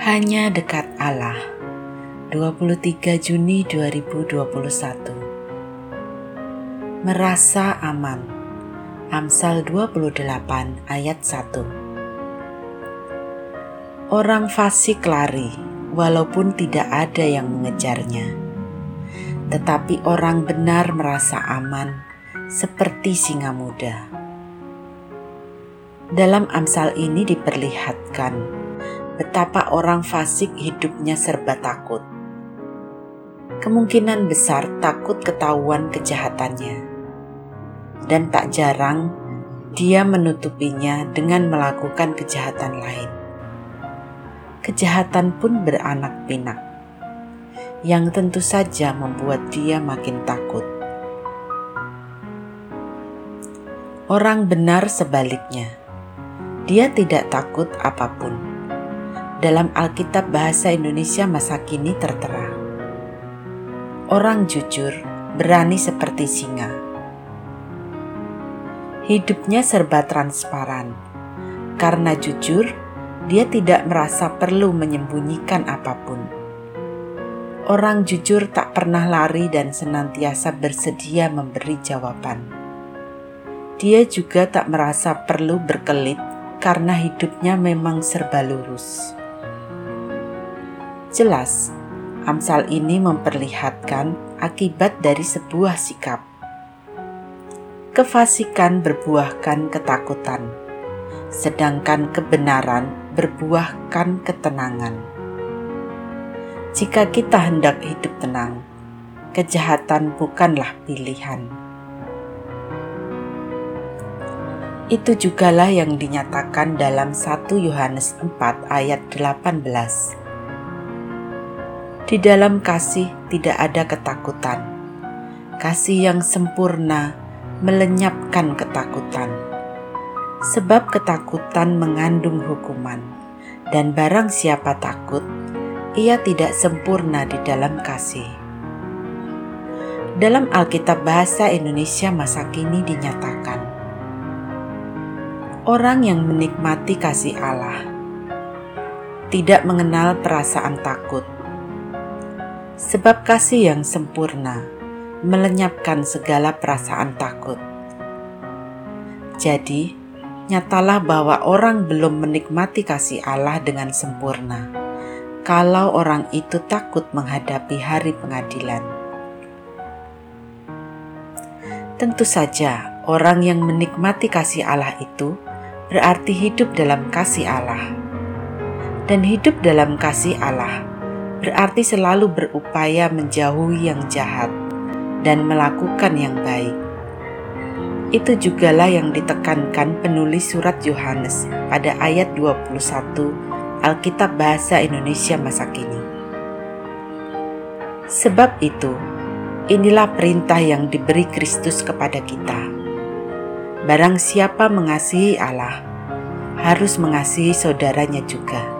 Hanya dekat Allah. 23 Juni 2021. Merasa aman. Amsal 28 ayat 1. Orang fasik lari walaupun tidak ada yang mengejarnya. Tetapi orang benar merasa aman seperti singa muda. Dalam Amsal ini diperlihatkan betapa orang fasik hidupnya serba takut. Kemungkinan besar takut ketahuan kejahatannya, dan tak jarang dia menutupinya dengan melakukan kejahatan lain. Kejahatan pun beranak pinak, yang tentu saja membuat dia makin takut. Orang benar sebaliknya dia tidak takut apa pun. Dalam Alkitab Bahasa Indonesia masa kini tertera, orang jujur berani seperti singa. Hidupnya serba transparan, karena jujur dia tidak merasa perlu menyembunyikan apa pun. Orang jujur tak pernah lari dan senantiasa bersedia memberi jawaban. Dia juga tak merasa perlu berkelit karena hidupnya memang serba lurus. Jelas, Amsal ini memperlihatkan akibat dari sebuah sikap. Kefasikan berbuahkan ketakutan, sedangkan kebenaran berbuahkan ketenangan. Jika kita hendak hidup tenang, kejahatan bukanlah pilihan. Itu jugalah yang dinyatakan dalam 1 Yohanes 4 ayat 18. Di dalam kasih tidak ada ketakutan. Kasih yang sempurna melenyapkan ketakutan. Sebab ketakutan mengandung hukuman, dan barang siapa takut, ia tidak sempurna di dalam kasih. Dalam Alkitab Bahasa Indonesia masa kini dinyatakan, orang yang menikmati kasih Allah tidak mengenal perasaan takut, sebab kasih yang sempurna melenyapkan segala perasaan takut. Jadi, nyatalah bahwa orang belum menikmati kasih Allah dengan sempurna kalau orang itu takut menghadapi hari pengadilan. Tentu saja, orang yang menikmati kasih Allah itu berarti hidup dalam kasih Allah. Dan hidup dalam kasih Allah berarti selalu berupaya menjauhi yang jahat dan melakukan yang baik. Itu jugalah yang ditekankan penulis surat Yohanes pada ayat 21 Alkitab Bahasa Indonesia masa kini. Sebab itu, inilah perintah yang diberi Kristus kepada kita Barang siapa mengasihi Allah, harus mengasihi saudaranya juga.